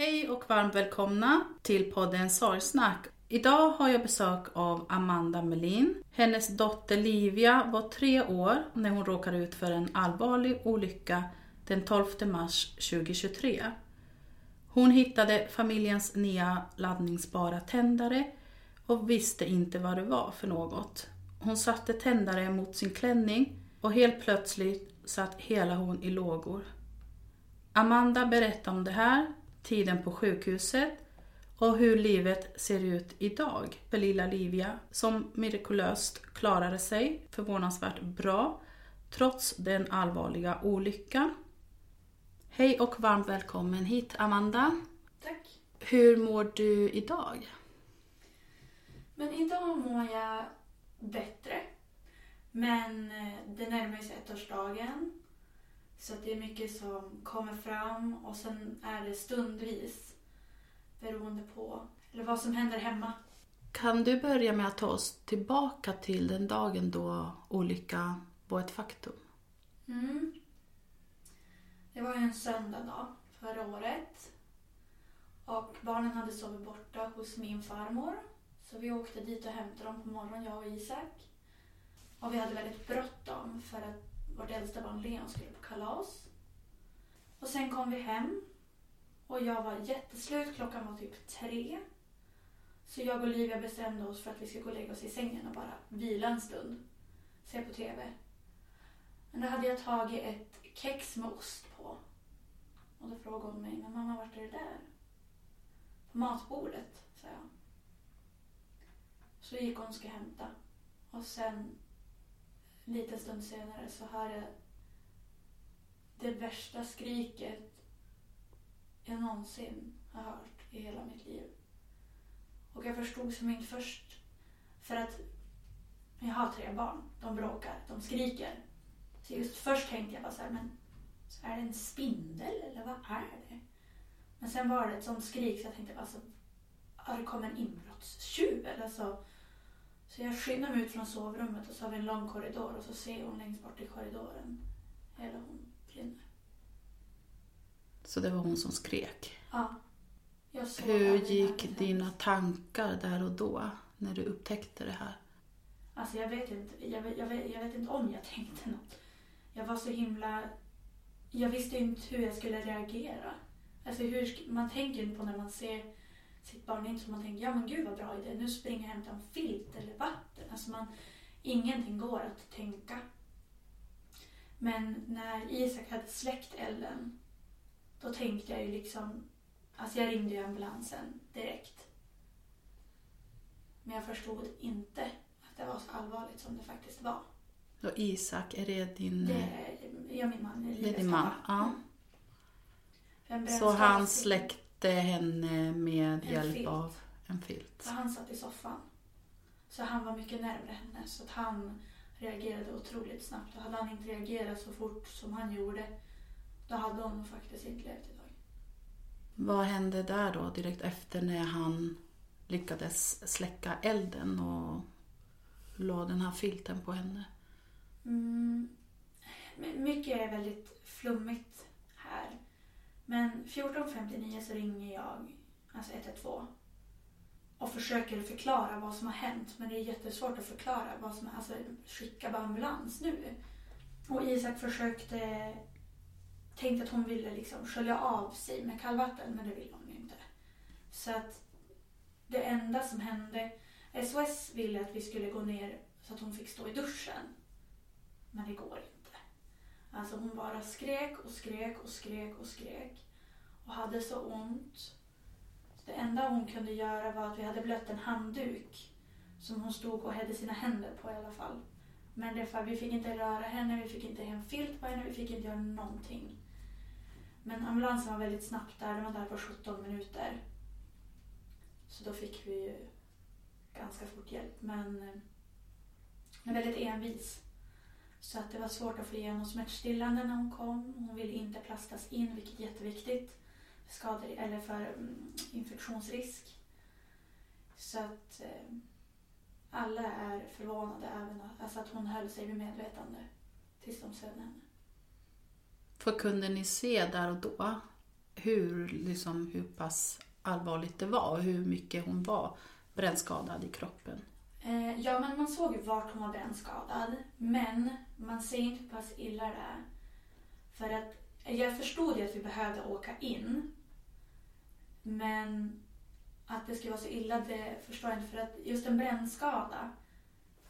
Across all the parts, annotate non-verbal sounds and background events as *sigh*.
Hej och varmt välkomna till podden Sorgsnack. Idag har jag besök av Amanda Melin. Hennes dotter Livia var tre år när hon råkade ut för en allvarlig olycka den 12 mars 2023. Hon hittade familjens nya laddningsbara tändare och visste inte vad det var för något. Hon satte tändare mot sin klänning och helt plötsligt satt hela hon i lågor. Amanda berättade om det här tiden på sjukhuset och hur livet ser ut idag för lilla Livia som mirakulöst klarade sig förvånansvärt bra trots den allvarliga olyckan. Hej och varmt välkommen hit Amanda. Tack. Hur mår du idag? Men idag mår jag bättre. Men eh, det närmar sig ettårsdagen. Så det är mycket som kommer fram och sen är det stundvis beroende på eller vad som händer hemma. Kan du börja med att ta oss tillbaka till den dagen då olyckan var ett faktum? Mm. Det var en söndag dag förra året. Och barnen hade sovit borta hos min farmor. Så vi åkte dit och hämtade dem på morgonen, jag och Isak. Och vi hade väldigt bråttom för att vårt äldsta barn Leon skulle på kalas. Och sen kom vi hem och jag var jätteslut. Klockan var typ tre. Så jag och Olivia bestämde oss för att vi ska gå och lägga oss i sängen och bara vila en stund. Se på TV. Men då hade jag tagit ett kex med ost på. Och då frågade hon mig, men mamma vart är det där? På matbordet, sa jag. Så gick hon och ska hämta. Och sen liten stund senare så hör jag det värsta skriket jag någonsin har hört i hela mitt liv. Och jag förstod som inte först, för att jag har tre barn, de bråkar, de skriker. Så just först tänkte jag bara så här, men så är det en spindel eller vad är det? Men sen var det ett sånt skrik så jag tänkte bara så, har det kommit en inbrottstjuv eller så? Så jag skyndar mig ut från sovrummet och så har vi en lång korridor och så ser hon längst bort i korridoren. Hela hon brinner. Så det var hon som skrek? Ja. Hur gick dina tankar där och då när du upptäckte det här? Alltså jag vet inte, jag vet, jag vet, jag vet inte om jag tänkte något. Jag var så himla... Jag visste inte hur jag skulle reagera. Alltså hur, man tänker inte på när man ser sitt barn, inte som man tänker ja men gud vad bra idé, nu springer jag och hämtar en filt eller vatten. Alltså man, ingenting går att tänka. Men när Isak hade släckt elden, då tänkte jag ju liksom, alltså jag ringde ju ambulansen direkt. Men jag förstod inte att det var så allvarligt som det faktiskt var. Och Isak, är det din... Det är, ja, min man är Det är din man, ja. Mm. Så brännskada han släckte henne med En hjälp filt. av en filt? Så han satt i soffan. Så han var mycket närmare henne. Så att han reagerade otroligt snabbt. Och hade han inte reagerat så fort som han gjorde, då hade hon faktiskt inte levt idag. Vad hände där då direkt efter när han lyckades släcka elden och la den här filten på henne? Mm. My- Mycket är väldigt flummigt här. Men 14.59 så ringer jag, alltså 112, och försöker förklara vad som har hänt. Men det är jättesvårt att förklara vad som alltså skicka bara ambulans nu. Och Isak försökte, tänkte att hon ville liksom skölja av sig med kallvatten, men det ville hon ju inte. Så att det enda som hände, SOS ville att vi skulle gå ner så att hon fick stå i duschen. Men det går inte. Alltså hon bara skrek och skrek och skrek och skrek. Och hade så ont. Det enda hon kunde göra var att vi hade blött en handduk. Som hon stod och hade sina händer på i alla fall. Men det för vi fick inte röra henne, vi fick inte hem en filt på henne, vi fick inte göra någonting. Men ambulansen var väldigt snabbt där, den var där på 17 minuter. Så då fick vi ju ganska fort hjälp. Men eh, hon är väldigt envis. Så att det var svårt att få igenom smärtstillande när hon kom. Hon ville inte plastas in, vilket är jätteviktigt. För skador, eller för mm, infektionsrisk. Så att eh, alla är förvånade även att, alltså att hon höll sig vid medvetande tills de sövde henne. För kunde ni se där och då hur, liksom, hur pass allvarligt det var och hur mycket hon var brännskadad i kroppen? Eh, ja, men man såg ju vart hon var brännskadad. Men man ser inte hur pass illa det är. För att eh, jag förstod ju att vi behövde åka in. Men att det skulle vara så illa, det förstår jag inte. För att just en brännskada,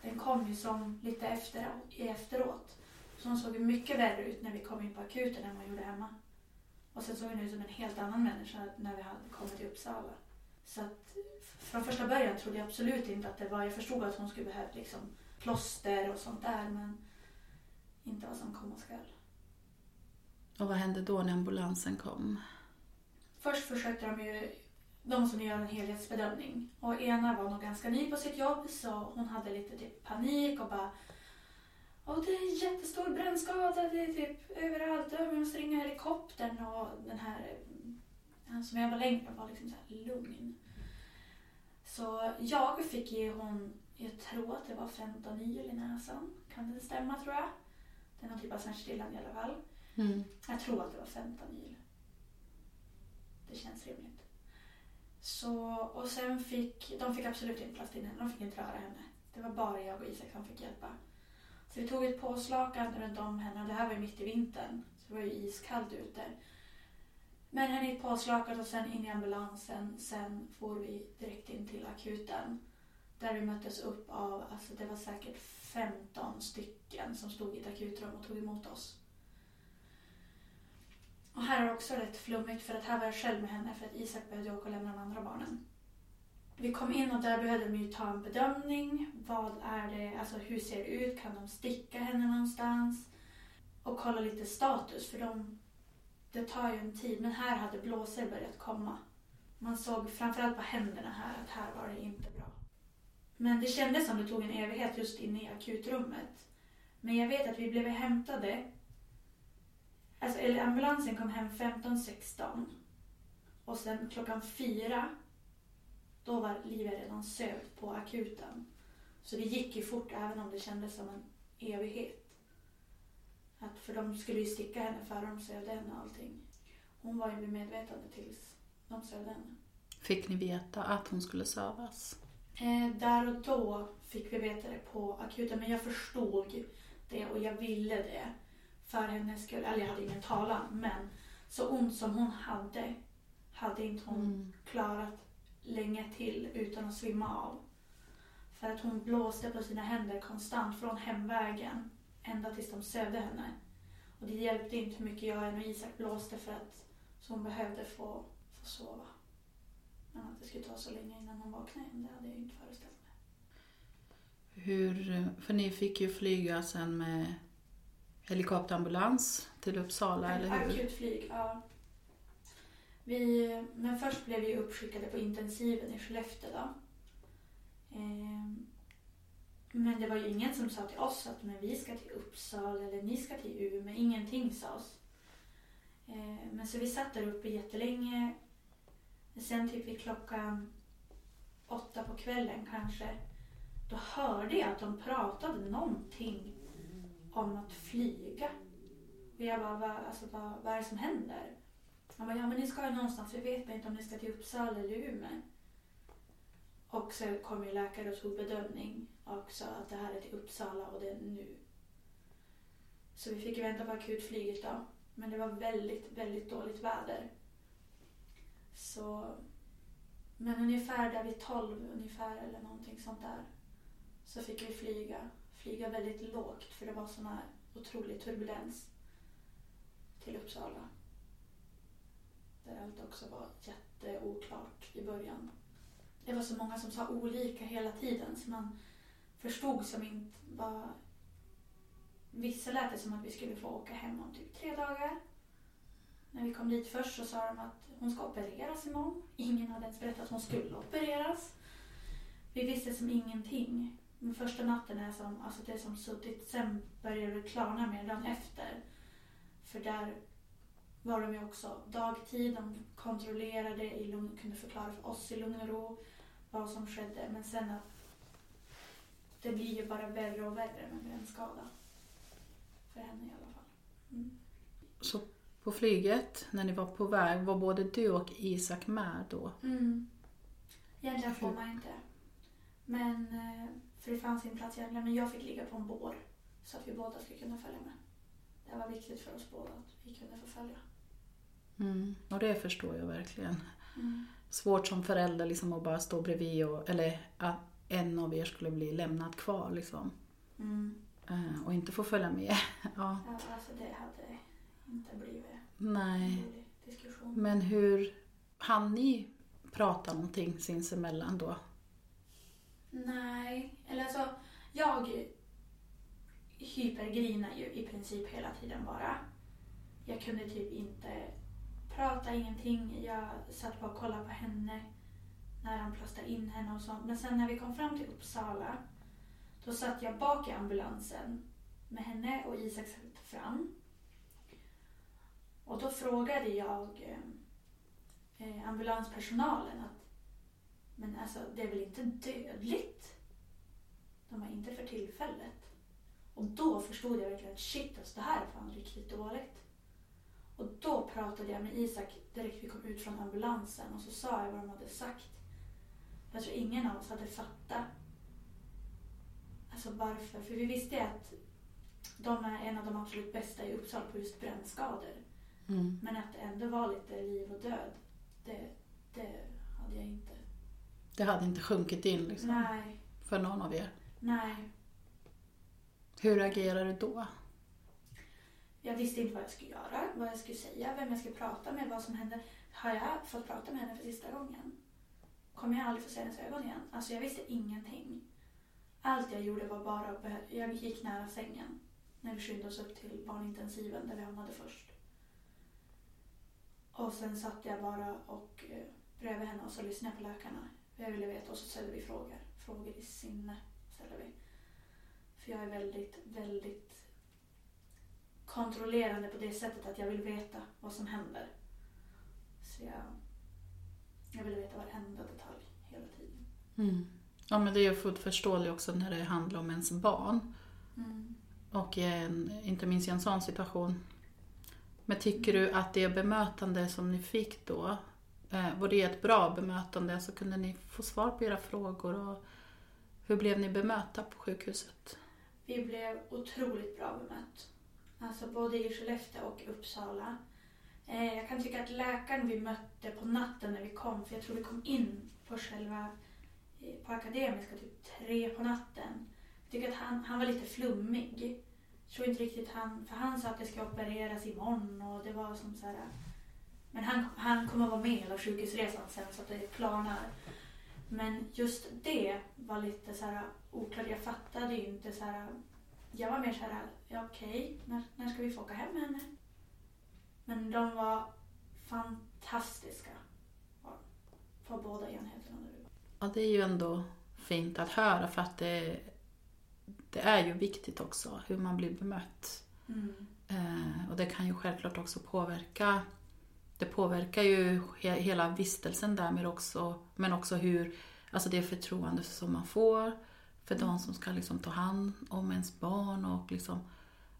den kom ju som lite efter, efteråt. Så hon såg ju mycket värre ut när vi kom in på akuten än vad hon gjorde hemma. Och sen såg hon ut som en helt annan människa när vi hade kommit till Uppsala. Så att från första början trodde jag absolut inte att det var, jag förstod att hon skulle behöva liksom plåster och sånt där men inte vad som komma skall. Och vad hände då när ambulansen kom? Först försökte de ju, de som gör en helhetsbedömning. Och ena var nog ganska ny på sitt jobb så hon hade lite typ panik och bara och det är jättestor brännskada, det är typ överallt. Vi måste ringa helikoptern och den här han som jag var längre var liksom så lugn. Så jag fick ge hon, jag tror att det var fentanyl i näsan. Kan det stämma tror jag? Det är någon typ av smärtstillande i alla fall. Mm. Jag tror att det var fentanyl. Det känns rimligt. Så, och sen fick, de fick absolut inte plast in henne, de fick inte röra henne. Det var bara jag och Isak som fick hjälpa. Så vi tog ett påslakan runt om henne och det här var ju mitt i vintern. Så det var ju iskallt ute. Men henne i ett och sen in i ambulansen. Sen får vi direkt in till akuten. Där vi möttes upp av, alltså det var säkert 15 stycken som stod i ett akutrum och tog emot oss. Och här är det också rätt flummigt för att här var jag själv med henne för att Isak behövde åka och lämna de andra barnen. Vi kom in och där behövde de ju ta en bedömning. Vad är det, alltså hur ser det ut? Kan de sticka henne någonstans? Och kolla lite status för de, det tar ju en tid. Men här hade blåsor börjat komma. Man såg framförallt på händerna här att här var det inte bra. Men det kändes som det tog en evighet just inne i akutrummet. Men jag vet att vi blev hämtade Alltså, eller ambulansen kom hem 15.16 och sen klockan fyra då var livet redan sövd på akuten. Så det gick ju fort även om det kändes som en evighet. Att, för de skulle ju sticka henne före de sövde henne och allting. Hon var ju vid medvetande tills de sövde henne. fick ni veta att hon skulle sövas? Eh, där och då fick vi veta det på akuten, men jag förstod det och jag ville det för hennes skull. Eller jag hade ingen talan, men så ont som hon hade hade inte hon Mm. klarat länge till utan att svimma av. För att hon blåste på sina händer konstant från hemvägen ända tills de sövde henne. Och det hjälpte inte hur mycket jag än och Isak blåste för att så hon behövde få, få sova. Men att det skulle ta så länge innan hon vaknade igen, det hade jag inte föreställt mig. Hur, för ni fick ju flyga sen med helikopterambulans till Uppsala, eller hur? Akutflyg, ja. Vi, men först blev vi uppskickade på intensiven i Skellefteå då. Ehm, men det var ju ingen som sa till oss att men vi ska till Uppsala eller ni ska till Umeå. Ingenting sades. Eh, men så vi satt där uppe jättelänge. Sen typ vid klockan åtta på kvällen kanske. Då hörde jag att de pratade någonting om att flyga. Och jag bara, vad, alltså, vad, vad är det som händer? Han bara, ja men ni ska ju någonstans, vi vet inte om ni ska till Uppsala eller Umeå. Och sen kom ju läkare och tog bedömning och sa att det här är till Uppsala och det är nu. Så vi fick vänta på akutflyget då. Men det var väldigt, väldigt dåligt väder. Så, men ungefär där vid 12 ungefär eller någonting sånt där. Så fick vi flyga, flyga väldigt lågt för det var sån här otrolig turbulens till Uppsala. Där allt också var jätteoklart i början. Det var så många som sa olika hela tiden så man förstod som inte vad... Vissa lät det som att vi skulle få åka hem om typ tre dagar. När vi kom dit först så sa de att hon ska opereras imorgon. Ingen hade ens berättat att hon skulle opereras. Vi visste som ingenting. Den första natten är som, alltså det är som suttit. Sen började det klarna mer dagen efter. För där var de ju också dagtid. De kontrollerade, i lugn, kunde förklara för oss i lugn och ro vad som skedde. Men sen att det blir ju bara värre och värre med brännskada. För henne i alla fall. Mm. Så på flyget, när ni var på väg, var både du och Isak med då? Mm. Egentligen får man inte. Men, eh, för det fanns inte plats egentligen. Men jag fick ligga på en bår. Så att vi båda skulle kunna följa med. Det var viktigt för oss båda att vi kunde få följa. Mm. Och det förstår jag verkligen. Mm. Svårt som förälder liksom att bara stå bredvid och, eller att en av er skulle bli lämnad kvar liksom. Mm. Eh, Och inte få följa med. *laughs* ja, Ja, alltså det hade inte blivit nej. diskussion. Men hur hann ni prata någonting sinsemellan då? Nej, eller alltså jag hypergrinar ju i princip hela tiden bara. Jag kunde typ inte pratade ingenting. Jag satt bara och kollade på henne när han plastade in henne och sånt. Men sen när vi kom fram till Uppsala då satt jag bak i ambulansen med henne och Isak satt fram. Och då frågade jag eh, eh, ambulanspersonalen att men alltså det är väl inte dödligt? De var inte för tillfället. Och då förstod jag verkligen att shit alltså det här är fan riktigt dåligt. Och då pratade jag med Isak direkt vi kom ut från ambulansen och så sa jag vad de hade sagt. Jag tror ingen av oss hade fattat. Alltså varför? För vi visste ju att de är en av de absolut bästa i Uppsala på just brännskador. Mm. Men att det ändå var lite liv och död, det, det hade jag inte. Det hade inte sjunkit in liksom, Nej, för någon av er. nej. Hur agerar du då? Jag visste inte vad jag skulle göra, vad jag skulle säga, vem jag skulle prata med, vad som hände. Har jag fått prata med henne för sista gången? Kommer jag aldrig få se hennes ögon igen? Alltså jag visste ingenting. Allt jag gjorde var bara att jag gick nära sängen när vi skyndade oss upp till barnintensiven där vi hamnade först. Och sen satt jag bara och eh, bredvid henne och så lyssnade jag på läkarna. Jag ville veta och så ställde vi frågor. Frågor i sinne ställde vi. För jag är väldigt, väldigt kontrollerande på det sättet att jag vill veta vad som händer. Så jag, jag vill veta varenda detalj hela tiden. Mm. Ja men det är ju fullt förståeligt också när det handlar om ens barn. Mm. Och en, inte minst i en sån situation. Men tycker du att det bemötande som ni fick då, Eh, var det ett bra bemötande? Så kunde ni få svar på era frågor? Och hur blev ni bemötta på sjukhuset? Vi blev otroligt bra bemött. Alltså både i Skellefteå och Uppsala. Eh, jag kan tycka att läkaren vi mötte på natten när vi kom, för jag tror vi kom in på själva eh, på Akademiska typ tre på natten. Jag tycker att han, han var lite flummig. Jag tror inte riktigt han, för han sa att det ska opereras imorgon och det var som så här. Men han, han kommer att vara med hela sjukhusresan sen så att det är. Men just det var lite så här oklart. Jag fattade ju inte så här. Jag var mer så här, ja, okej, när, när ska vi få åka hem med henne? Men de var fantastiska. På båda enheterna. Ja, det är ju ändå fint att höra för att det, det är ju viktigt också hur man blir bemött. Mm. Eh, och det kan ju självklart också påverka det påverkar ju he, hela vistelsen därmed också, men också hur, alltså det förtroende som man får för de som ska liksom ta hand om ens barn och liksom,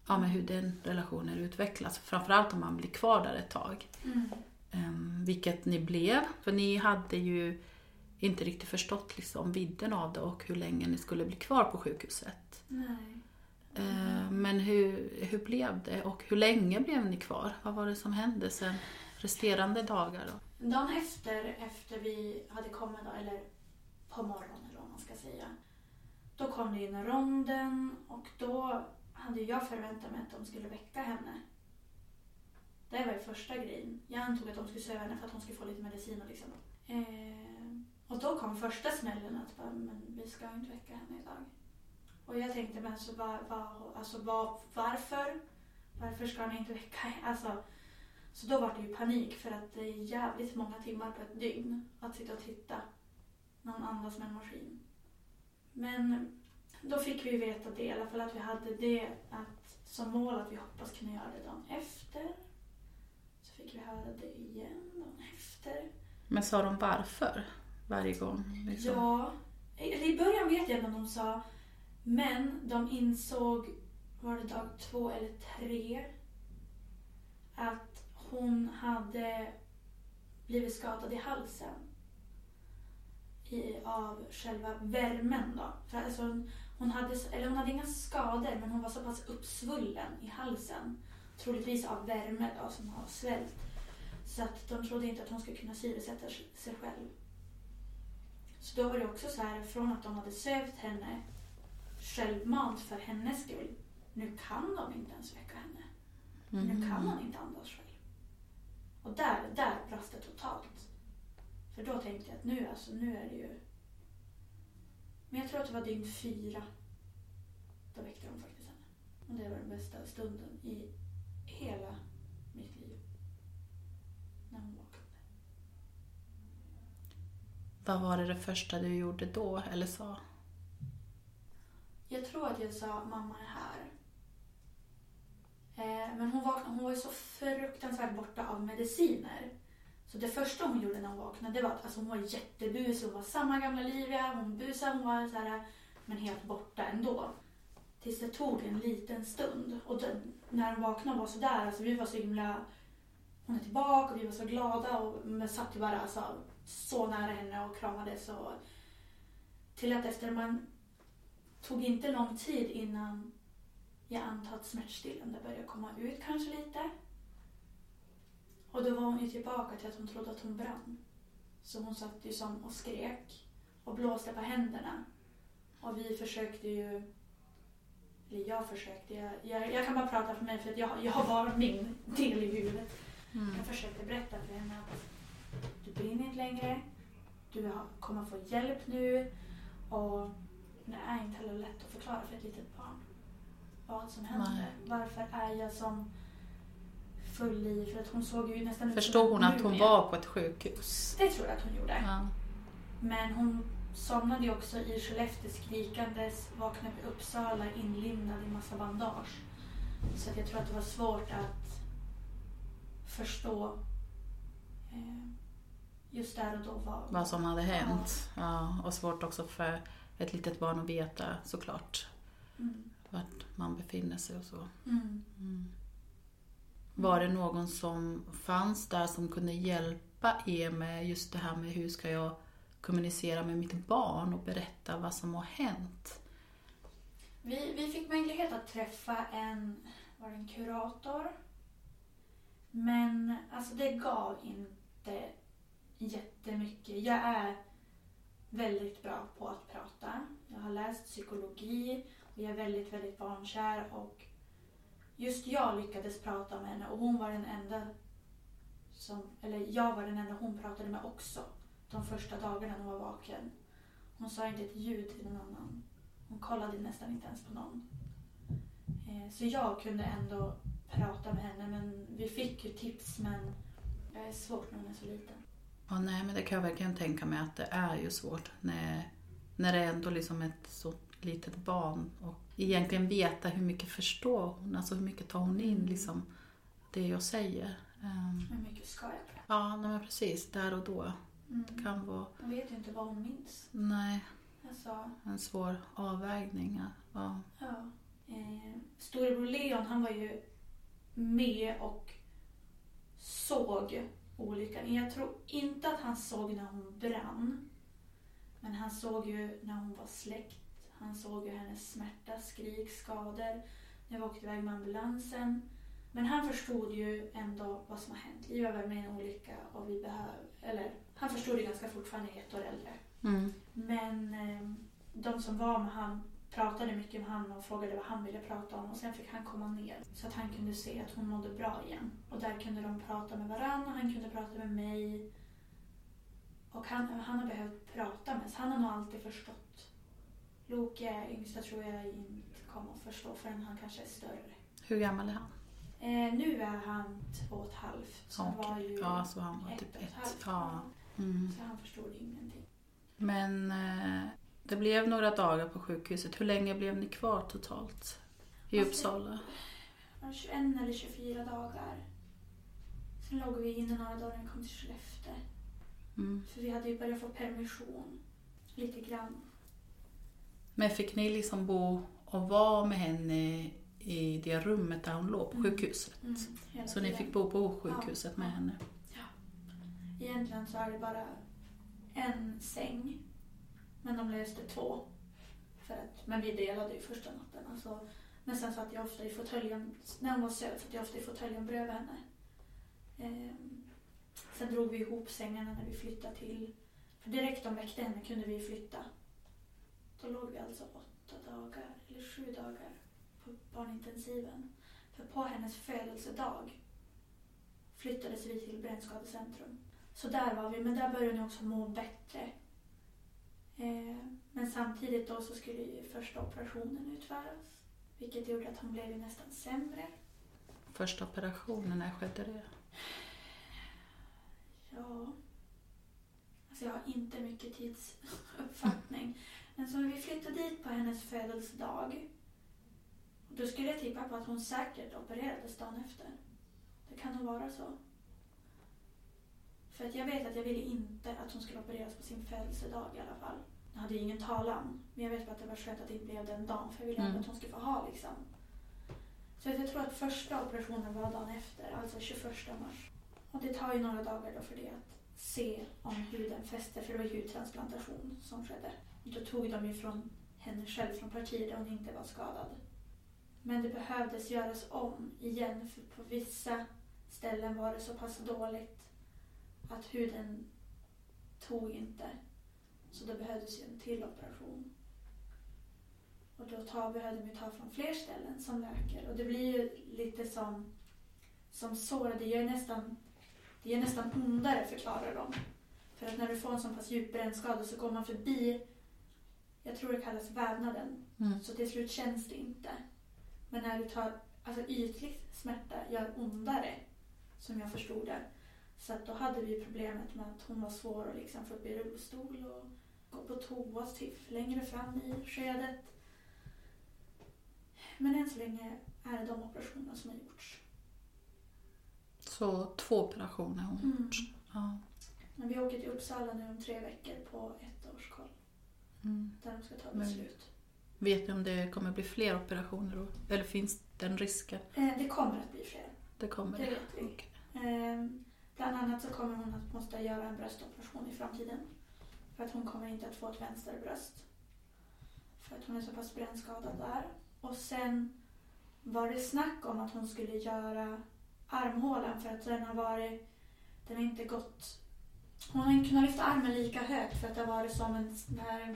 ja, men hur den relationen utvecklas. Framförallt om man blir kvar där ett tag. Mm. Um, vilket ni blev, för ni hade ju inte riktigt förstått liksom vidden av det och hur länge ni skulle bli kvar på sjukhuset. Nej. Uh, men hur, hur blev det och hur länge blev ni kvar? Vad var det som hände sen resterande dagar? Då? Dagen efter, efter vi hade kommit, då, eller på morgonen eller vad man ska säga, då kom det in ronden och då hade jag förväntat mig att de skulle väcka henne. Det var ju första grejen. Jag antog att de skulle söva henne för att hon skulle få lite medicin och liksom. Eh, och då kom första smällen att bara, men vi ska inte väcka henne idag. Och jag tänkte, men så var, var, alltså, var, alltså, varför? Varför ska ni inte väcka henne? Alltså, så då var det ju panik för att det är jävligt många timmar på ett dygn att sitta och titta. Någon andas med en maskin. Men då fick vi veta det i alla fall att vi hade det att, som mål att vi hoppas kunna göra det dagen efter. Så fick vi höra det igen dagen efter. Men sa de varför varje gång? Liksom? Ja, i början vet jag att de sa men de insåg, var det dag två eller tre, att hon hade blivit skadad i halsen i, av själva värmen. Då. För alltså, hon, hade, eller hon hade inga skador men hon var så pass uppsvullen i halsen. Troligtvis av värme då, som har svällt. Så att de trodde inte att hon skulle kunna syresätta sig själv. Så då var det också så här, från att de hade sövt henne självmant för hennes skull. Nu kan de inte ens väcka henne. Mm. Nu kan hon inte andas själv. Och där, där brast det totalt. För då tänkte jag att nu, alltså, nu är det ju... Men jag tror att det var dygn fyra. Då väckte de faktiskt henne. Och det var den bästa stunden i hela mitt liv. När hon vaknade. Vad var det, det första du gjorde då, eller sa? Jag tror att jag sa mamma är här. Eh, men hon, vaknade, hon var ju så fruktansvärt borta av mediciner. Så det första hon gjorde när hon vaknade det var att alltså, hon var jättebusig. Hon var samma gamla Livia. Hon busade, hon var så här, men helt borta ändå. Tills det tog en liten stund. Och den, när hon vaknade och var sådär, alltså vi var så himla... Hon är tillbaka och vi var så glada och men satt ju bara alltså, så nära henne och kramades. Och, till att efter man tog inte lång tid innan jag antar att smärtstillande började komma ut kanske lite. Och då var hon ju tillbaka till att hon trodde att hon brann. Så hon satt ju som och skrek och blåste på händerna. Och vi försökte ju, eller jag försökte, jag, jag, jag kan bara prata för mig för att jag, jag bara min del i huvudet. Mm. Jag försökte berätta för henne att du brinner inte längre, du kommer få hjälp nu och det är inte heller lätt att förklara för ett litet barn vad som hände. Nej. Varför är jag som full i... För att hon såg ju nästan Förstod hon att hon var på ett sjukhus? Det tror jag att hon gjorde. Ja. Men hon somnade ju också i Skellefteå skrikandes, vaknade i Uppsala inlindad i massa bandage. Så att jag tror att det var svårt att förstå eh, just där och då vad, vad som hade hänt. Ja. ja. och svårt också för ett litet barn att veta såklart. Mm vart man befinner sig och så. Mm. Mm. Var det någon som fanns där som kunde hjälpa er med just det här med hur ska jag kommunicera med mitt barn och berätta vad som har hänt. Vi, vi fick möjlighet att träffa en, var det en kurator. Men alltså det gav inte jättemycket. Jag är väldigt bra på att prata. Jag har läst psykologi och jag är väldigt, väldigt barnkär och just jag lyckades prata med henne och hon var den enda som, eller jag var den enda hon pratade med också de första dagarna hon var vaken. Hon sa inte ett ljud till någon annan. Hon kollade nästan inte ens på någon. Eh, så jag kunde ändå prata med henne men vi fick ju tips men det är svårt när hon är så liten. Ja, nej, men det kan jag verkligen tänka mig att det är ju svårt när, när det är ändå liksom ett så litet barn och egentligen veta hur mycket förstår hon, alltså hur mycket tar hon in liksom det jag säger. Um, Hur mycket ska jag prata? ja, nej, men precis, där och då. Mm. Det kan vara, Jag vet ju inte vad hon minns. nej, Alltså, en svår avvägning. Ja. ja. Eh, storebror Leon han var ju med och såg olyckan. Jag tror inte att han såg när hon brann. Men han såg ju när hon var släckt. Han såg ju hennes smärta, skrik, skador. När vi åkte iväg med ambulansen. Men han förstod ju ändå vad som har hänt. Vi var med i en olycka och vi behöver... Eller han förstod det ganska fort för han är ett år äldre. Mm. Men eh, de som var med han pratade mycket med han och frågade vad han ville prata om och sen fick han komma ner så att han kunde se att hon mådde bra igen. Och där kunde de prata med varandra och han kunde prata med mig. Och han, han har behövt prata med så han har nog alltid förstått. Loke, yngsta, tror jag inte kommer att förstå förrän han kanske är större. Hur gammal är han? Eh, nu är han två och ett halvt. Så Okej. var ju Ja, så han var ett typ ett ett. halvt. Ja. Mm. Så han förstod ingenting. Men eh, det blev några dagar på sjukhuset. Hur länge blev ni kvar totalt? I Alltså, Uppsala? Ja, 21 eller 24 dagar. Sen låg vi inne några dagar när vi kom till Skellefteå. Mm. För vi hade ju börjat få permission. Lite grann. Men fick ni liksom bo och vara med henne i det rummet där hon låg på Mm. sjukhuset? Mm, hela Så ni fick bo på sjukhuset med henne? Egentligen så är det bara en säng. Men de löste två. För att, men vi delade ju första natten. Alltså, men sen satt jag ofta i fåtöljen, när hon var söt satt jag ofta i fåtöljen bredvid henne. Ehm, sen drog vi ihop sängarna när vi flyttade till, för direkt de väckte henne kunde vi flytta. Då låg vi alltså åtta dagar, eller sju dagar, på barnintensiven. För på hennes födelsedag flyttades vi till Brännskadecentrum. Så där var vi, men där började hon också må bättre. Eh, men samtidigt då så skulle ju första operationen utföras. Vilket gjorde att hon blev nästan sämre. Första operationen, när skedde det? Ja. Alltså jag har inte mycket tidsuppfattning. Men så när vi flyttade dit på hennes födelsedag. Då skulle jag tippa på att hon säkert opererades dagen efter. Det kan nog vara så. För att jag vet att jag ville inte att hon skulle opereras på sin födelsedag i alla fall. Jag hade ju ingen talan. Men jag vet bara att det var skönt att det inte blev den dagen. För jag ville Mm. att hon skulle få ha liksom. Så jag tror att första operationen var dagen efter. Alltså 21 mars. Och det tar ju några dagar då för det att se om huden fäster. För det var hudtransplantation som skedde. Då tog de ju från henne själv från partier där hon inte var skadad. Men det behövdes göras om igen för på vissa ställen var det så pass dåligt att huden tog inte. Så det behövdes ju en till operation. Och då ta, behövde vi ta från fler ställen som läker. Och det blir ju lite som, som sår. Det gör nästan, det gör nästan ondare förklarar de. För att när du får en så pass djup brännskada så går man förbi, jag tror det kallas vävnaden. Mm. Så till slut känns det inte. Men när du tar, alltså ytlig smärta gör ondare. Som jag förstod det. Så att då hade vi problemet med att hon var svår att liksom få upp i rullstol och gå på toa typ längre fram i skedet. Men än så länge är det de operationerna som har gjorts. Så två operationer har hon Mm. gjort. Ja. Men vi åker till Uppsala nu om tre veckor på ett. Mm. Där de ska ta Men- beslut. Vet ni om det kommer bli fler operationer då? Eller finns den risken? Eh, det kommer att bli fler. Det kommer Det vet vi. Okej. Eh, Bland annat så kommer hon att måste göra en bröstoperation i framtiden. För att hon kommer inte att få ett vänsterbröst. För att hon är så pass brännskadad där. Och sen var det snack om att hon skulle göra armhålan för att den har varit, den har inte gått, hon har inte kunnat lyfta armen lika högt för att det har varit som en sån här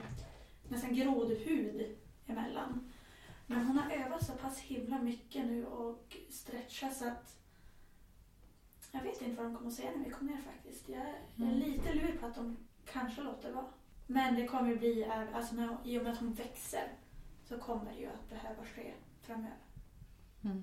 nästan grodhud emellan. Men hon har övat så pass himla mycket nu och stretchat så att jag vet inte vad de kommer att säga när vi kommer ner faktiskt. Jag är Mm. lite lur på att de kanske låter vara. Men det kommer ju bli, alltså när, i och med att hon växer så kommer det ju att behöva ske framöver. Mm.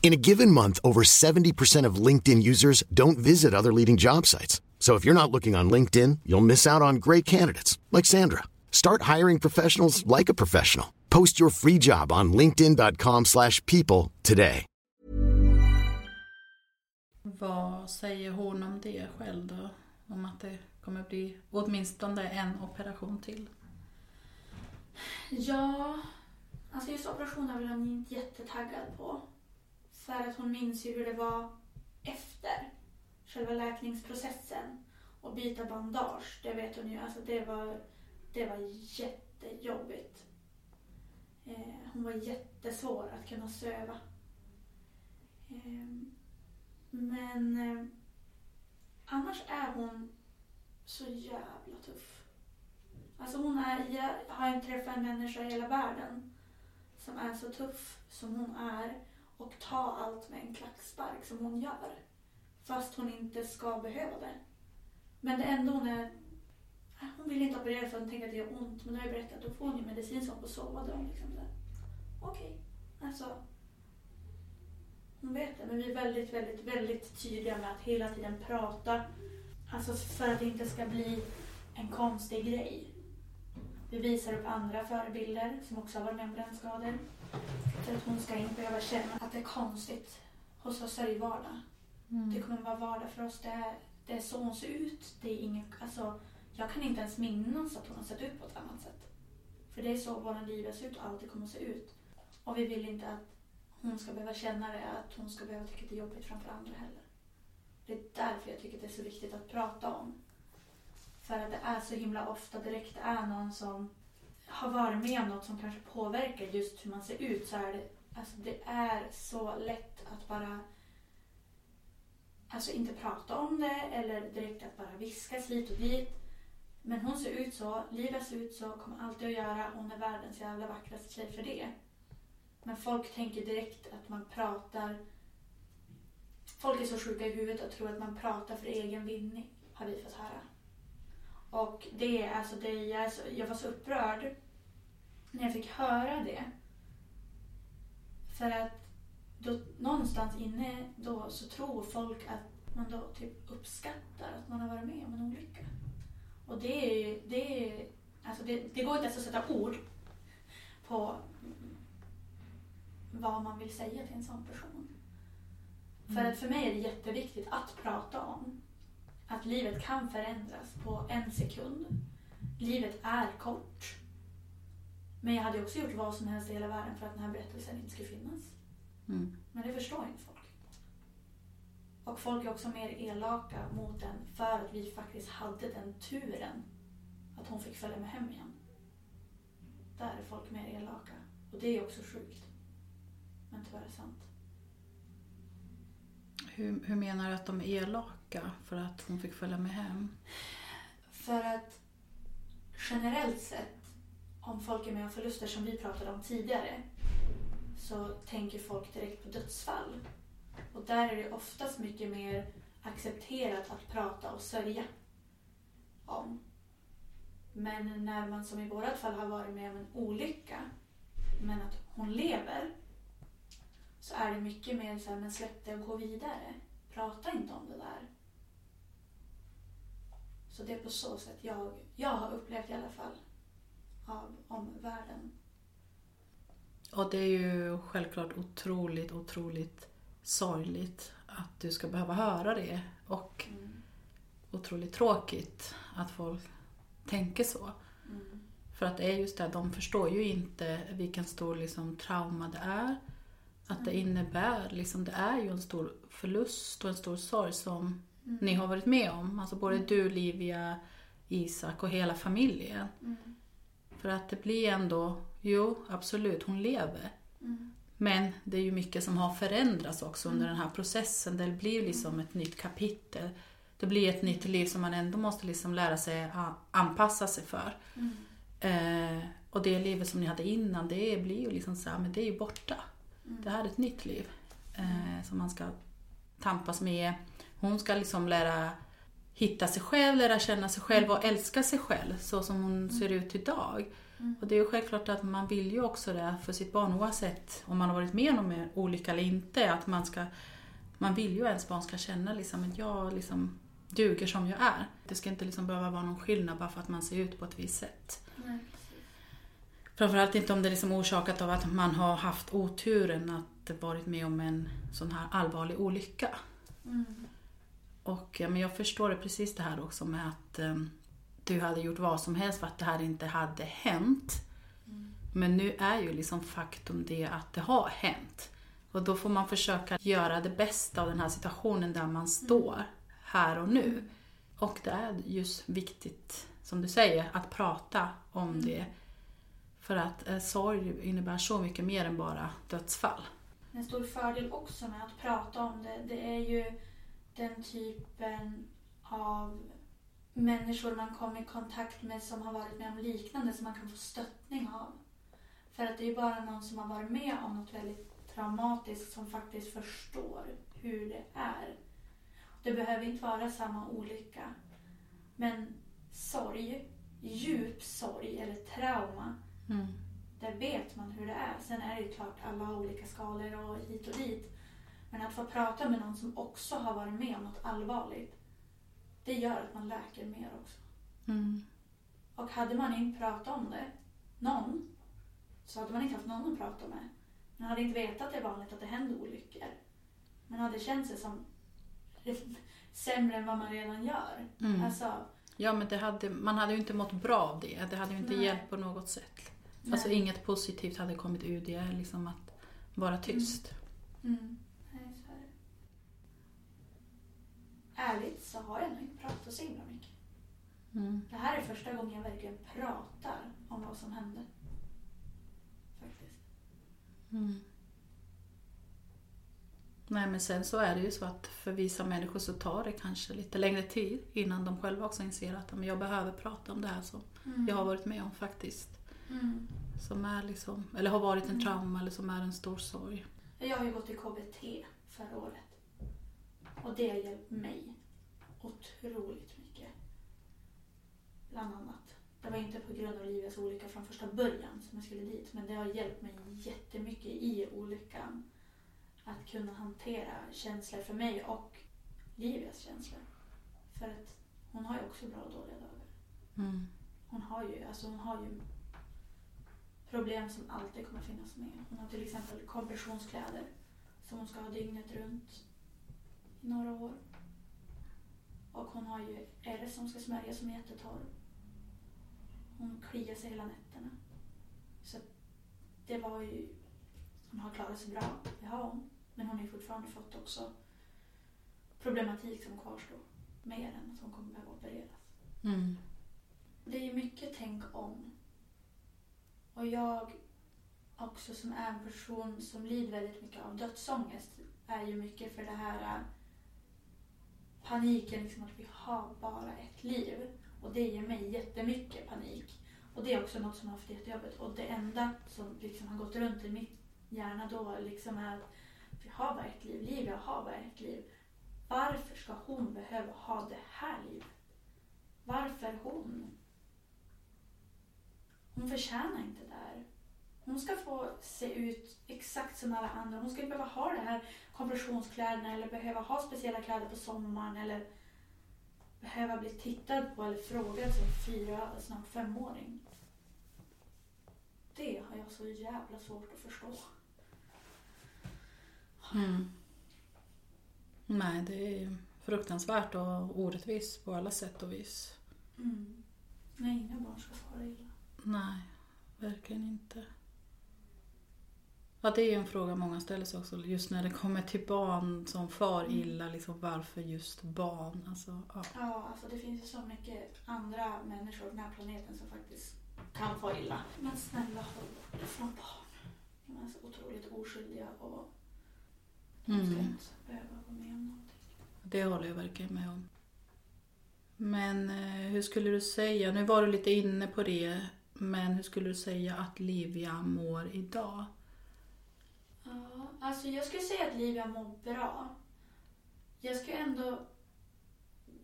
In a given month, over 70% of LinkedIn users don't visit other leading job sites. So if you're not looking on LinkedIn, you'll miss out on great candidates like Sandra. Start hiring professionals like a professional. Post your free job on linkedin.com/people slash people today. Vad säger hon om det själv då? Om att det kommer bli åtminstone en operation till? Ja, alltså just operationen är väl hon inte jättetaggad på. För att hon minns ju hur det var efter själva läkningsprocessen. Och byta bandage, det vet hon ju. Alltså det var, det var jättejobbigt. Eh, hon var jättesvår att kunna söva. Eh, men eh, annars är hon så jävla tuff. Alltså hon är, jag har inte träffat en människa i hela världen som är så tuff som hon är och ta allt med en klackspark som hon gör. Fast hon inte ska behöva det. Men det enda hon är... Hon vill inte operera för att hon tänker att det gör ont. Men då har jag berättat att då får hon ju medicin så hon får sova då. Liksom Okej, okay. Okej. Alltså. Hon vet det. Men vi är väldigt, väldigt, väldigt tydliga med att hela tiden prata. Alltså för att det inte ska bli en konstig grej. Vi visar upp andra förebilder som också har varit med om brännskador. För att hon ska inte behöva känna att det är konstigt. Hos oss är det vardag. Det kommer vara vardag för oss. Det är, det är så hon ser ut. Det är inget, alltså, jag kan inte ens minnas att hon har sett ut på ett annat sätt. För det är så våra liv ser ut och alltid kommer att se ut. Och vi vill inte att hon ska behöva känna det, att hon ska behöva tycka att det är jobbigt framför andra heller. Det är därför jag tycker att det är så viktigt att prata om. För att det är så himla ofta direkt det är någon som har varit med om något som kanske påverkar just hur man ser ut så är det, alltså det är så lätt att bara alltså inte prata om det eller direkt att bara viskas hit och dit. Men hon ser ut så, livet ser ut så, kommer alltid att göra. Hon är världens jävla vackraste tjej för det. Men folk tänker direkt att man pratar... Folk är så sjuka i huvudet och tror att man pratar för egen vinning, har vi fått höra. Och det är alltså det, jag, var så upprörd när jag fick höra det. För att då, någonstans inne då så tror folk att man då typ uppskattar att man har varit med om en olycka. Och det är ju, det är, alltså det, det går inte ens att sätta ord på vad man vill säga till en sån person. För att för mig är det jätteviktigt att prata om att livet kan förändras på en sekund. Livet är kort. Men jag hade också gjort vad som helst i hela världen för att den här berättelsen inte skulle finnas. Mm. Men det förstår inte folk. Och folk är också mer elaka mot den för att vi faktiskt hade den turen att hon fick följa med hem igen. Där är folk mer elaka. Och det är också sjukt. Men tyvärr sant. Hur, hur menar du att de är elaka för att hon fick följa med hem? För att generellt sett om folk är med om förluster som vi pratade om tidigare så tänker folk direkt på dödsfall. Och där är det oftast mycket mer accepterat att prata och sörja om. Men när man som i vårat fall har varit med om en olycka men att hon lever så är det mycket mer så här, men släpp det och gå vidare. Prata inte om det där. Så det är på så sätt jag, jag har upplevt i alla fall av omvärlden. Och det är ju självklart otroligt, otroligt sorgligt att du ska behöva höra det. Och Mm. otroligt tråkigt att folk tänker så. Mm. För att det är just det, de förstår ju inte vilken stor liksom, trauma det är. Att det innebär, liksom, det är ju en stor förlust och en stor sorg som ni har varit med om. Alltså både du, Livia, Isak och hela familjen. Mm. För att det blir ändå, jo absolut, hon lever. Mm. Men det är ju mycket som har förändrats också under den här processen. Det blir liksom ett nytt kapitel. Det blir ett nytt liv som man ändå måste liksom lära sig anpassa sig för. Mm. Eh, och det livet som ni hade innan, det blir ju liksom så här, men det är ju borta. Mm. Det här är ett nytt liv eh, som man ska tampas med. Hon ska liksom lära hitta sig själv, lära känna sig själv och älska sig själv så som hon ser ut idag. Och det är ju självklart att man vill ju också det för sitt barn oavsett om man har varit med om en olycka eller inte. Att man ska man vill ju att ens barn ska känna liksom att jag liksom duger som jag är. Det ska inte liksom behöva vara någon skillnad bara för att man ser ut på ett visst sätt. Nej. Framförallt inte om det är liksom orsakat av att man har haft oturen att varit med om en sån här allvarlig olycka. Mm. Och men jag förstår det precis det här också med att eh, du hade gjort vad som helst för att det här inte hade hänt. Men nu är ju liksom faktum det att det har hänt. Och då får man försöka göra det bästa av den här situationen där man står här och nu. Och det är just viktigt, som du säger, att prata om det. För att eh, sorg innebär så mycket mer än bara dödsfall. En stor fördel också med att prata om det, det är ju den typen av människor man kommer i kontakt med som har varit med om liknande som man kan få stöttning av. För att det är ju bara någon som har varit med om något väldigt traumatiskt som faktiskt förstår hur det är. Det behöver inte vara samma olycka. Men sorg, djup sorg eller trauma Mm. där vet man hur det är. Sen är det ju klart alla olika skalor och hit och dit. Men att få prata med någon som också har varit med om något allvarligt, det gör att man läker mer också. Mm. Och hade man inte pratat om det, någon, så hade man inte haft någon att prata med. Man hade inte vetat att det är vanligt att det händer olyckor. Man hade känt sig som *laughs* sämre än vad man redan gör. Mm. Alltså, Ja, men det hade, man hade ju inte mått bra av det. Det hade ju inte Nej. hjälpt på något sätt. Alltså nej. inget positivt hade kommit ur det, liksom att vara tyst. Mm. Nej, så är det. Ärligt så har jag nog inte pratat så himla mycket. Mm. Det här är första gången jag verkligen pratar om vad som hände. Faktiskt. Mm. Nej, men sen så är det ju så att för vissa människor så tar det kanske lite längre tid innan de själva också inser att men jag behöver prata om det här som jag har varit med om faktiskt. Mm. Som är liksom, eller har varit en trauma eller som är en stor sorg. Jag har ju gått i KBT förra året. Och det har hjälpt mig otroligt mycket. Bland annat. Det var inte på grund av livets olycka från första början som jag skulle dit. Men det har hjälpt mig jättemycket i olyckan. Att kunna hantera känslor för mig och Livias känslor. För att hon har ju också bra och dåliga dagar. Mm. Hon har ju, alltså hon har ju problem som alltid kommer finnas med. Hon har till exempel kompressionskläder som hon ska ha dygnet runt i några år. Och hon har ju ärr som ska smörjas som är jättetorr. Hon kliar sig hela nätterna. Så det var ju... Hon har klarat sig bra, det har hon. Men hon har ju fortfarande fått också problematik som kvarstår. Mer än att hon kommer behöva opereras. Mm. Det är ju mycket tänk om. Och jag också som är en person som lider väldigt mycket av dödsångest är ju mycket för det här äh, paniken liksom att vi har bara ett liv. Och det ger mig jättemycket panik. Och det är också något som har haft jättejobbigt. Och det enda som liksom har gått runt i mitt hjärna då liksom är att vi har bara ett liv, Livia har bara ett liv. Varför ska hon behöva ha det här livet? Varför hon? Hon förtjänar inte det här. Hon ska få se ut exakt som alla andra. Hon ska inte behöva ha det här kompressionskläderna eller behöva ha speciella kläder på sommaren eller behöva bli tittad på eller frågad som fyra, snart femåring. Det har jag så jävla svårt att förstå. Mm. Nej, det är fruktansvärt och orättvist på alla sätt och vis. Mm. Nej, inga barn ska fara illa. Nej, verkligen inte. Ja, det är ju en fråga många ställer sig också, just när det kommer till barn som far Mm. illa. Liksom, varför just barn? Alltså, ja. Ja, alltså det finns ju så mycket andra människor på den här planeten som faktiskt kan få illa. Men snälla håll bort det från barn. De är så otroligt oskyldiga och de ska Mm. inte behöva vara med om någonting. Det håller jag verkligen med om. Men eh, hur skulle du säga, nu var du lite inne på det, men hur skulle du säga att Livia mår idag? Alltså jag skulle säga att Livia mår bra. Jag skulle ändå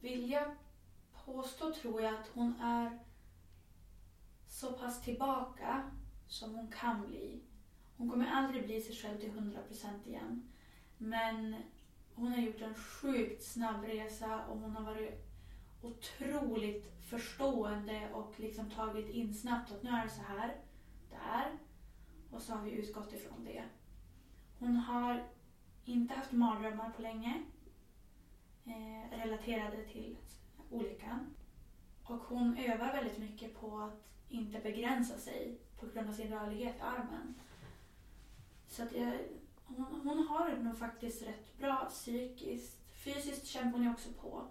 vilja påstå, tror jag, att hon är så pass tillbaka som hon kan bli. Hon kommer aldrig bli sig själv till 100% igen. Men hon har gjort en sjukt snabb resa och hon har varit otroligt förstående och liksom tagit in snabbt att nu är det så här, där. Och så har vi utgått ifrån det. Hon har inte haft mardrömmar på länge eh, relaterade till olyckan. Och hon övar väldigt mycket på att inte begränsa sig på grund av sin rörlighet i armen. Så att jag, hon, hon har det nog faktiskt rätt bra psykiskt. Fysiskt kämpar hon ju också på.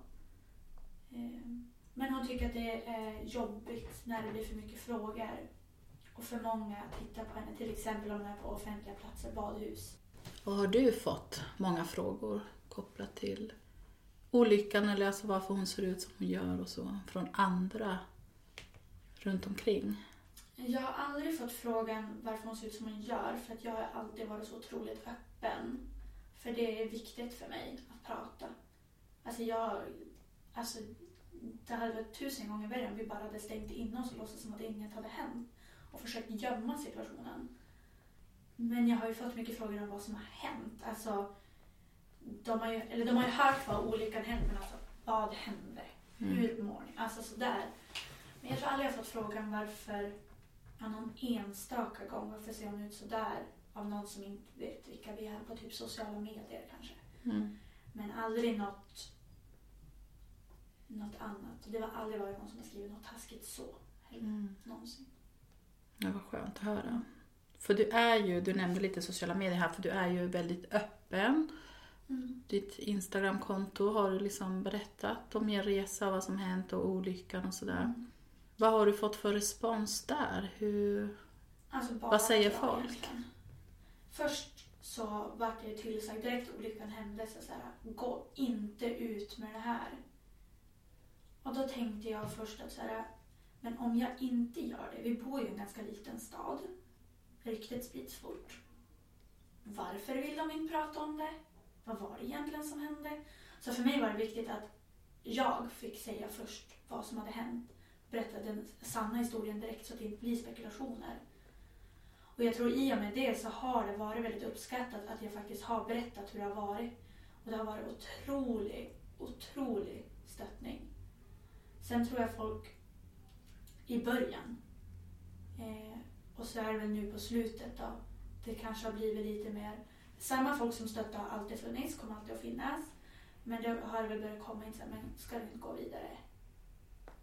Eh, men hon tycker att det är jobbigt när det blir för mycket frågor och för många tittar på henne. Till exempel om hon är på offentliga platser, badhus. Och har du fått många frågor kopplat till olyckan eller alltså varför hon ser ut som hon gör och så från andra runt omkring? Jag har aldrig fått frågan varför hon ser ut som hon gör för att jag har alltid varit så otroligt öppen. För det är viktigt för mig att prata. Alltså jag... Alltså, det hade varit tusen gånger värre om vi bara hade stängt in oss och låtsats som att inget hade hänt och försökt gömma situationen. Men jag har ju fått mycket frågor om vad som har hänt. Alltså, de har ju, eller de har ju hört vad olyckan hände, men alltså vad hände? Hur mår ni? Alltså sådär. Men jag tror aldrig jag har fått frågan varför, ja, någon enstaka gång, varför ser hon ut sådär? Av någon som inte vet vilka vi är på typ sociala medier kanske. Mm. Men aldrig något, något annat. Och det har aldrig varit någon som har skrivit något taskigt så. Heller, Mm. någonsin. Det var skönt att höra. För du är ju, du nämnde lite sociala medier här, för du är ju väldigt öppen. Mm. Ditt Instagramkonto har du liksom berättat om er resa, vad som hänt och olyckan och sådär. Mm. Vad har du fått för respons där? Hur... Alltså Vad säger folk? egentligen. Först så vart jag tillsagd direkt olyckan hände så så här, gå inte ut med det här. Och då tänkte jag först att så här, men om jag inte gör det, vi bor ju i en ganska liten stad. Ryktet sprids fort. Varför vill de inte prata om det? Vad var det egentligen som hände? Så för mig var det viktigt att jag fick säga först vad som hade hänt. Berätta den sanna historien direkt så att det inte blir spekulationer. Och jag tror i och med det så har det varit väldigt uppskattat att jag faktiskt har berättat hur det har varit. Och det har varit otrolig, otrolig stöttning. Sen tror jag folk i början eh, och så är det väl nu på slutet då. Det kanske har blivit lite mer, samma folk som stöttar har alltid funnits, kommer alltid att finnas. Men det har väl börjat komma in så här, men ska du inte gå vidare?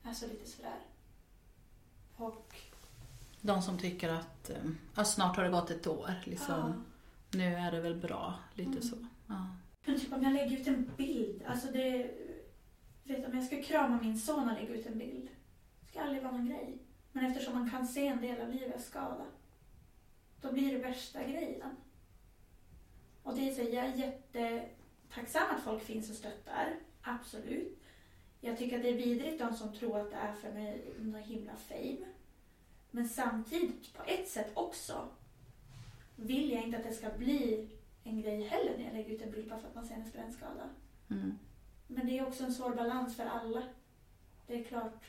Alltså lite sådär. Och De som tycker att eh, ja, snart har det gått ett år, liksom. ja. nu är det väl bra, lite Mm. så. Ja. Men typ om jag lägger ut en bild, alltså det... Vet om jag ska krama min son och lägga ut en bild. Ska aldrig vara någon grej. Men eftersom man kan se en del av livets skada, då blir det värsta grejen. Och det är så, jag är jättetacksam att folk finns och stöttar, absolut. Jag tycker att det är vidrigt de som tror att det är för mig någon himla fame. Men samtidigt, på ett sätt också, vill jag inte att det ska bli en grej heller när jag lägger ut en bild bara för att man ser hennes brännskada. Mm. Men det är också en svår balans för alla. Det är klart.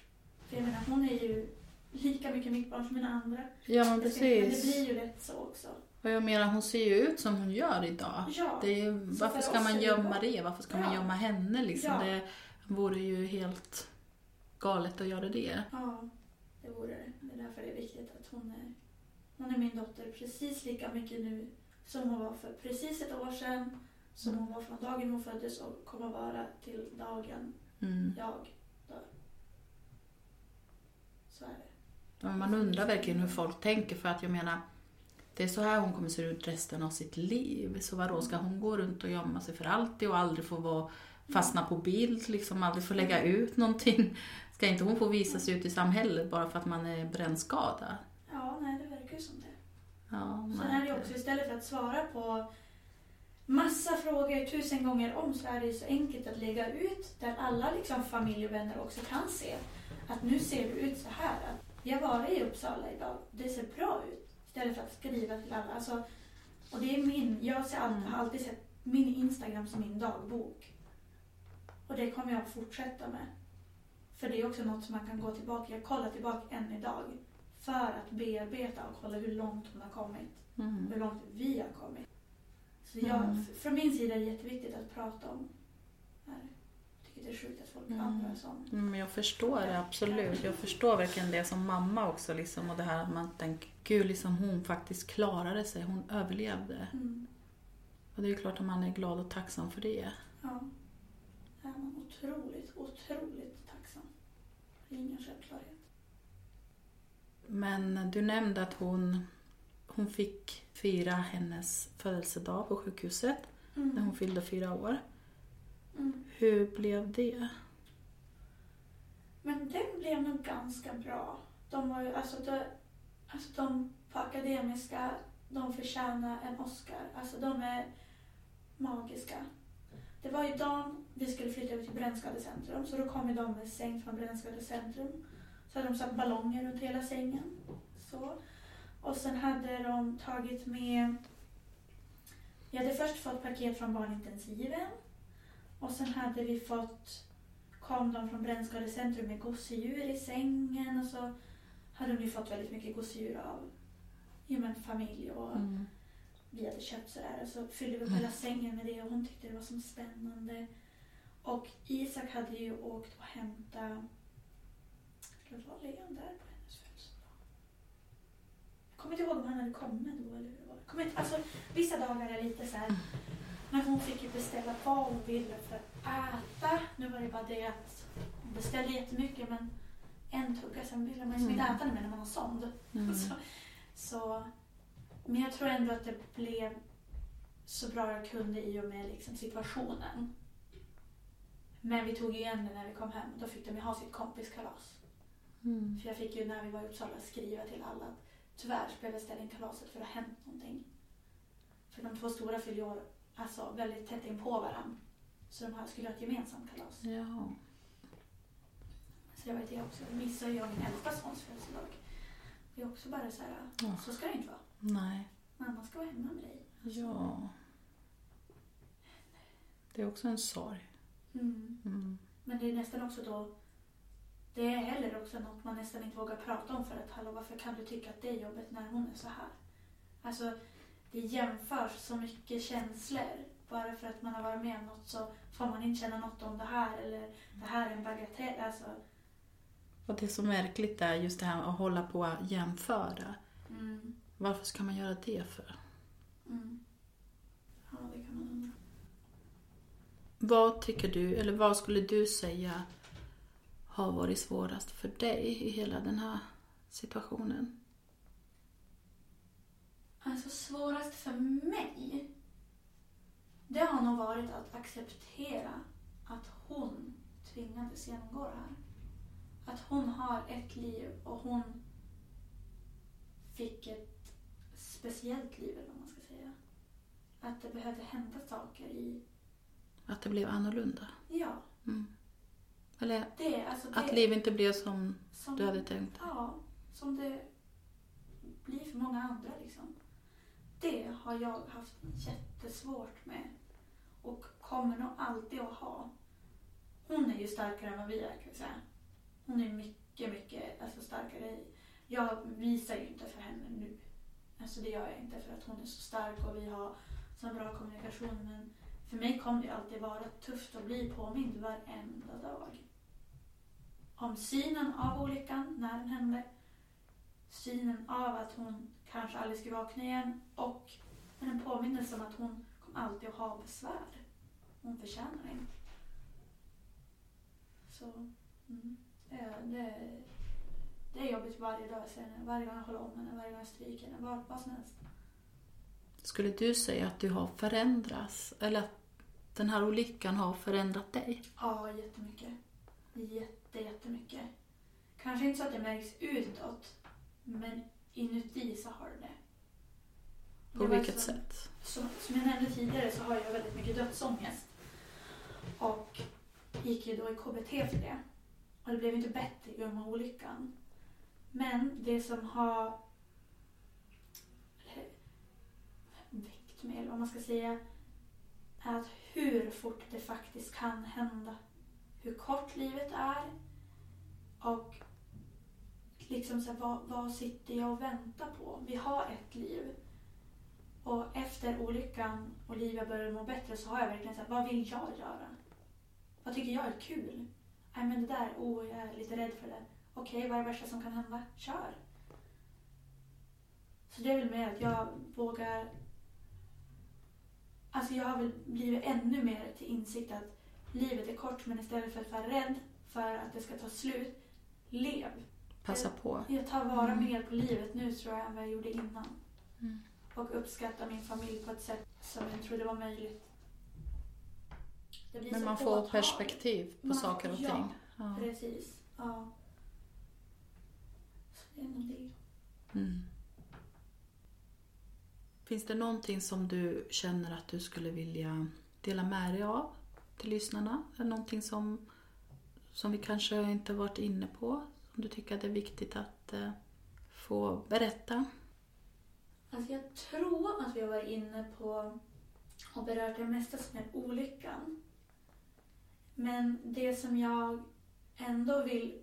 För jag menar, hon är ju lika mycket mitt barn som mina andra. Ja, men ska- Men det precis. blir ju rätt så också. Och jag menar, hon ser ju ut som hon gör idag. Ja. Det är, varför för ska man gömma det? Varför ska man Ja. gömma henne liksom? Ja. Det vore ju helt galet att göra det. Ja, det vore det. Det är därför det är viktigt att hon är, hon är min dotter precis lika mycket nu som hon var för precis ett år sedan. Som hon var från dagen hon föddes och kommer vara till dagen Mm. jag. Så är det. Ja, Man undrar verkligen hur folk tänker för att jag menar, det är så här hon kommer se ut resten av sitt liv. Så vadå, ska hon gå runt och gömma sig för alltid och aldrig få vara, fastna på bild, liksom aldrig få lägga ut någonting? Ska inte hon få visa sig ut i samhället bara för att man är brännskadad? Ja, nej det verkar ju som det. Ja, Sen är det också istället för att svara på massa frågor tusen gånger om så är det ju så enkelt att lägga ut där alla liksom familj och vänner också kan se att nu ser du ut så här. Att jag var i Uppsala idag, det ser bra ut. Istället för att skriva till alla. Alltså, och det är min, jag ser all, har alltid sett min Instagram som min dagbok. Och det kommer jag att fortsätta med. För det är också något som man kan gå tillbaka, jag kollar tillbaka än idag. För att bearbeta och kolla hur långt hon har kommit Mm. hur långt vi har kommit. Så jag, Mm. från min sida är det jätteviktigt att prata om det här. Det är sjukt att folk Mm. andra som... Mm, jag förstår det absolut. Jag förstår verkligen det som mamma också. Liksom, och det här att man tänker, gud liksom hon faktiskt klarade sig, hon överlevde. Mm. Och det är ju klart att man är glad och tacksam för det. Ja. Det är man otroligt, otroligt tacksam. Det är ingen självklarhet. Men du nämnde att hon, hon fick fira hennes födelsedag på sjukhuset när hon fyllde fyra år. Mm. Hur blev det? Men den blev nog ganska bra. De var ju, alltså, de, alltså de på Akademiska, de förtjänar en Oscar. Alltså de är magiska. Det var ju dagen vi skulle flytta över till Brännskadecentrum så då kom ju de med säng från Brännskadecentrum. Så hade de satt ballonger runt hela sängen. Så. Och sen hade de tagit med... Vi hade först fått paket från barnintensiven. Och sen hade vi fått kom de från Brännskadecentrum med gosedjur i sängen och så hade de ju fått väldigt mycket gosedjur av ja, men familj och Mm. vi hade köpt sådär och så fyllde vi upp hela sängen med det och hon tyckte det var så spännande. Och Isak hade ju åkt och hämtat, det vara Leon där på hennes födelsedag? Jag kommer inte ihåg om han hade kommit då eller hur det var. Kommer inte, alltså, vissa dagar är lite så här. Men hon fick ju beställa vad hon ville för att äta. Nu var det bara det att hon beställde jättemycket men en tugga, sen vill man ju inte Mm. äta det med när man har sond. Mm. *laughs* Så, så, men jag tror ändå att det blev så bra jag kunde i och med liksom situationen. Men vi tog igen det när vi kom hem. Då fick de ju ha sitt kompiskalas. Mm. För jag fick ju när vi var i Uppsala skriva till alla att tyvärr jag ställa in kalaset för det har hänt någonting. För de två stora fyllde år alltså, väldigt tätt in på varandra. Så de här skulle ha ett gemensamt kalas. Ja. Så det var det också. Då missade jag min äldsta sons födelsedag. Det är också bara så här, Ja. så ska det inte vara. Nej. Mamma ska vara hemma med dig. Ja. Det är också en sorg. Mm. Mm. Men det är nästan också då det är heller också något man nästan inte vågar prata om för att hallå varför kan du tycka att det är jobbigt när hon är så här? Alltså det jämförs så mycket känslor. Bara för att man har varit med om något så får man inte känna något om det här eller det här är en bagatell. Alltså, Och det är märkligt är just det här att hålla på att jämföra. mm, Varför ska man göra det för? mm. Ja, det kan man undra. Vad tycker du, eller vad skulle du säga har varit svårast för dig i hela den här situationen? Alltså svårast för mig, det har nog varit att acceptera att hon tvingades genomgå det här. Att hon har ett liv och hon fick ett speciellt liv, eller vad man ska säga. Att det behövde hända saker i... Att det blev annorlunda? Ja, Mm. Eller det, alltså det, att livet inte blev som som, du hade tänkt? Ja, som det bli för många andra liksom. Det har jag haft jättesvårt med. Och kommer nog alltid att ha. Hon är ju starkare än vad vi är kan jag säga. Hon är mycket, mycket alltså, starkare. Jag visar ju inte för henne nu. Alltså det gör jag inte för att hon är så stark och vi har så bra kommunikation. Men för mig kommer det alltid vara tufft att bli påmind varenda dag. Om synen av olyckan när den hände. Synen av att hon kanske aldrig skulle vakna igen och en påminnelse om att hon kommer alltid att ha besvär. Hon förtjänar det inte. Så, mm, det, det, det är jobbigt varje dag jag ser henne. Varje gång jag håller om henne, varje gång jag stryker henne, vad, vad som helst. Skulle du säga att du har förändrats? Eller att den här olyckan har förändrat dig? Ja, jättemycket. Jätte, jättemycket. Kanske inte så att det märks utåt, men inuti så har det det. På Det vilket som- sätt? Som, som jag nämnde tidigare så har jag väldigt mycket dödsångest. Och gick ju då i KBT för det. Och det blev inte bättre i grund av olyckan. Men det som har väckt mig, eller vad man ska säga, är att hur fort det faktiskt kan hända. Hur kort livet är och liksom så här, vad, vad sitter jag och väntar på? Vi har ett liv. Och efter olyckan och livet började må bättre så har jag verkligen sagt, vad vill jag göra? Vad tycker jag är kul? Nej men det där, oh jag är lite rädd för det. Okej, vad är det värsta som kan hända? Kör! Så det är väl mer att jag vågar... Alltså jag har väl blivit ännu mer till insikt att livet är kort men istället för att vara rädd för att det ska ta slut, lev! Passa på. Jag tar vara Mm. mer på livet nu tror jag än vad jag gjorde innan. Mm. Och uppskattar min familj på ett sätt som jag trodde var möjligt. Men man får påtagligt. perspektiv på Man- saker och ja, ting. Ja. Precis. Ja. Så det är nog det. Mm. Finns det någonting som du känner att du skulle vilja dela med dig av till lyssnarna? Eller någonting som, som vi kanske inte varit inne på? Som du tycker att det är viktigt att eh, få berätta? Alltså jag tror att vi har varit inne på och berört det mesta som är olyckan. Men det som jag ändå vill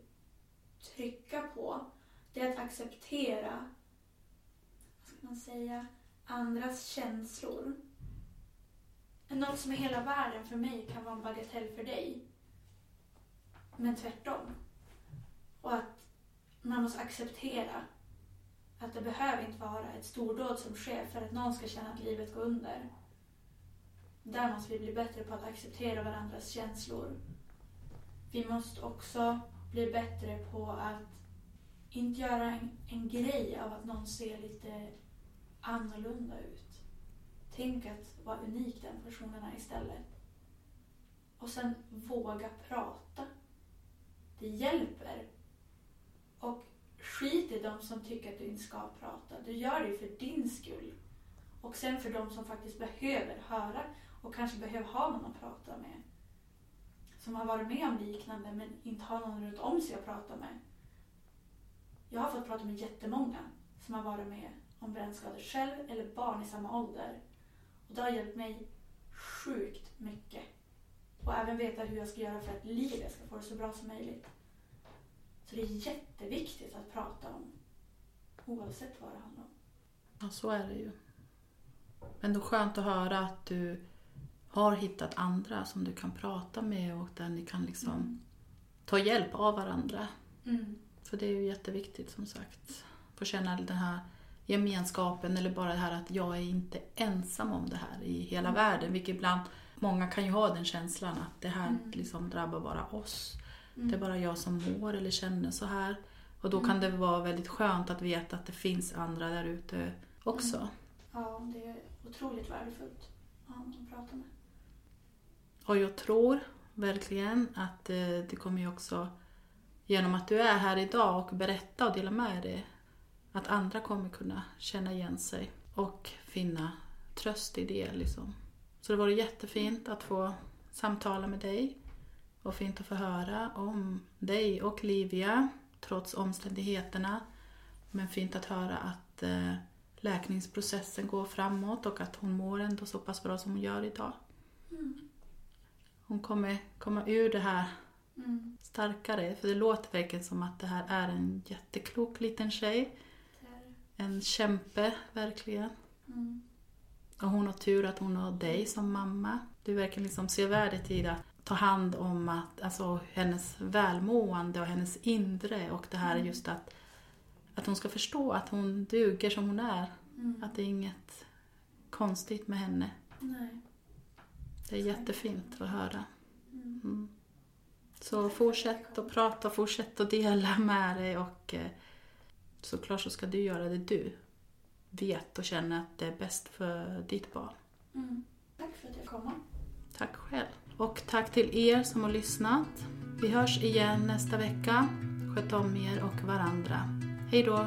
trycka på det är att acceptera, vad ska man säga, andras känslor. Något som är hela världen för mig kan vara en bagatell för dig. Men tvärtom. Och att man måste acceptera att det behöver inte vara ett stordåd som sker för att någon ska känna att livet går under. Där måste vi bli bättre på att acceptera varandras känslor. Vi måste också bli bättre på att inte göra en, en grej av att någon ser lite annorlunda ut. Tänk att vara unik den personen är istället. Och sen våga prata. Det hjälper. Och skit i de som tycker att du inte ska prata. Du gör det ju för din skull. Och sen för de som faktiskt behöver höra och kanske behöver ha någon att prata med. Som har varit med om liknande men inte har någon runt om sig att prata med. Jag har fått prata med jättemånga som har varit med om brännskador själv eller barn i samma ålder. Och det har hjälpt mig sjukt mycket. Och även veta hur jag ska göra för att livet ska få det så bra som möjligt. Så det är jätteviktigt att prata om. Oavsett vad det handlar om. Ja, så är det ju. Men är skönt att höra att du har hittat andra som du kan prata med och där ni kan liksom ta hjälp av varandra. Mm. För det är ju jätteviktigt som sagt. Få känna den här gemenskapen eller bara det här att jag är inte ensam om det här i hela världen. Vilket ibland, många kan ju ha den känslan att det här Mm. liksom drabbar bara oss. Mm. Det är bara jag som mår eller känner så här. Och då kan det vara väldigt skönt att veta att det finns andra där ute också. Ja, det är otroligt värdefullt att ha prata med. Och jag tror verkligen att eh, det kommer ju också, genom att du är här idag och berättar och delar med dig, att andra kommer kunna känna igen sig och finna tröst i det. Liksom. Så det var jättefint att få samtala med dig och fint att få höra om dig och Livia trots omständigheterna. Men fint att höra att eh, läkningsprocessen går framåt och att hon mår ändå så pass bra som hon gör idag. Hon kommer komma ur det här Mm. starkare. För det låter verkligen som att det här är en jätteklok liten tjej. Det det. En kämpe, verkligen. Mm. Och hon har tur att hon har dig som mamma. Du verkar liksom se värdet i att ta hand om att, alltså, hennes välmående och hennes inre. Och det här just att, att hon ska förstå att hon duger som hon är. Mm. Att det är inget konstigt med henne. Nej. Det är jättefint att höra. Mm. Så fortsätt att prata, fortsätt att dela med dig och eh, såklart så ska du göra det du vet och känner att det är bäst för ditt barn. Mm. Tack för att jag kom. Tack själv. Och tack till er som har lyssnat. Vi hörs igen nästa vecka. Sköt om er och varandra. Hej då!